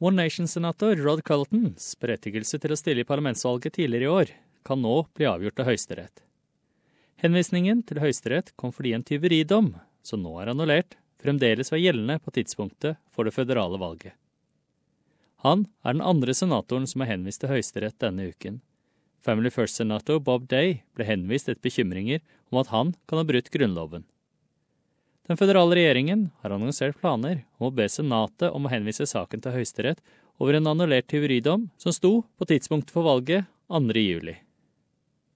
One Nation-senator Rod Culletons berettigelse til å stille i parlamentsvalget tidligere i år kan nå bli avgjort av Høyesterett. Henvisningen til Høyesterett kom fordi en tyveridom, som nå er annullert, fremdeles var gjeldende på tidspunktet for det føderale valget. Han er den andre senatoren som er henvist til Høyesterett denne uken. Family First-senator Bob Day ble henvist etter bekymringer om at han kan ha brutt Grunnloven. Den føderale regjeringen har annonsert planer om å be Senatet om å henvise saken til Høyesterett over en annullert tyveridom som sto på tidspunktet for valget 2. juli.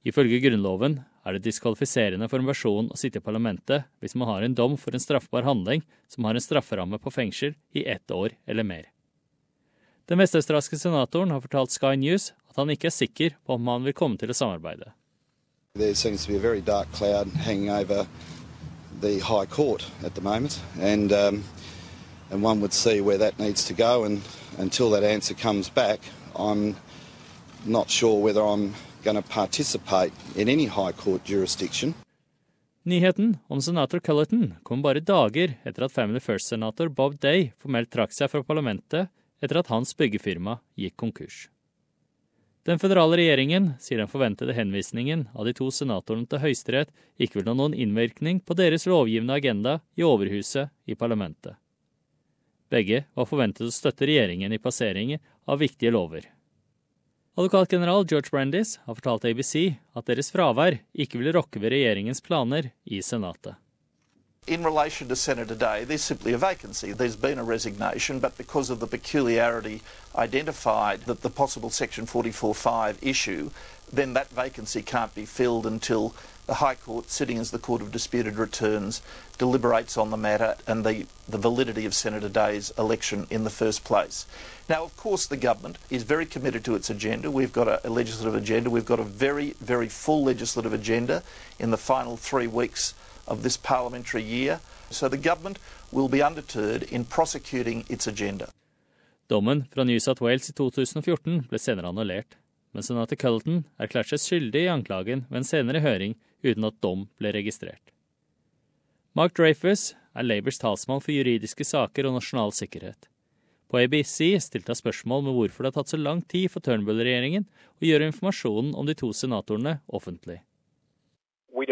Ifølge Grunnloven er det diskvalifiserende for en person å sitte i parlamentet hvis man har en dom for en straffbar handling som har en strafferamme på fengsel i ett år eller mer. Den vestaustralske senatoren har fortalt Sky News at han ikke er sikker på om han vil komme til å samarbeide. There seems to be a very dark cloud hanging over the High Court at the moment, and um, and one would see where that needs to go. And until that answer comes back, I'm not sure whether I'm going to participate in any High Court jurisdiction. Nyheten om senator Culleton kom bare dager etter at Family First-senator Bob Day formelt trakk seg fra parlamentet etter at hans byggefirma gikk konkurs. Den føderale regjeringen sier den forventede henvisningen av de to senatorene til Høyesterett ikke vil ha noen innvirkning på deres lovgivende agenda i Overhuset i parlamentet. Begge var forventet å støtte regjeringen i passeringen av viktige lover. Advokatgeneral George Brandis har fortalt ABC at deres fravær ikke vil rokke ved regjeringens planer i Senatet. In relation to Senator Day, there's simply a vacancy. There's been a resignation, but because of the peculiarity identified that the possible Section 44.5 issue, then that vacancy can't be filled until the High Court, sitting as the Court of Disputed Returns, deliberates on the matter and the, the validity of Senator Day's election in the first place. Now, of course, the government is very committed to its agenda. We've got a, a legislative agenda. We've got a very, very full legislative agenda in the final three weeks of this parliamentary year. So the government will be undeterred in prosecuting its agenda. Dommen fra New South Wales i 2014 ble senere annullert, men senator Culleton erklærte seg skyldig i anklagen ved en senere høring uten at dom ble registrert. Mark Dreyfus er Labours talsmann for juridiske saker og nasjonal sikkerhet. På ABC stilte han spørsmål med hvorfor det har tatt så lang tid for Turnbull-regjeringen å gjøre informasjonen om de to senatorene offentlig.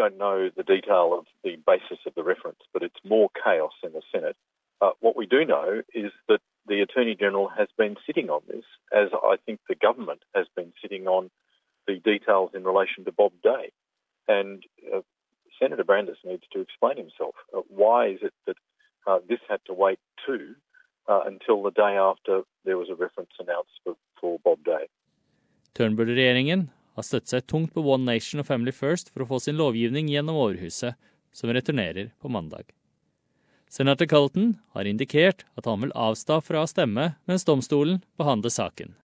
Don't know the detail of the basis of the reference, but it's more chaos in the Senate. Uh, what we do know is that the Attorney General has been sitting on this, as I think the government has been sitting on the details in relation to Bob Day. And uh, Senator Brandis needs to explain himself. Uh, why is it that uh, this had to wait too uh, until the day after there was a reference announced for, for Bob Day? Turnbull-regjeringen har støttet seg tungt på One Nation og Family First for å få sin lovgivning gjennom Overhuset, som returnerer på mandag. Senator Colton har indikert at han vil avstå fra å stemme mens domstolen behandler saken.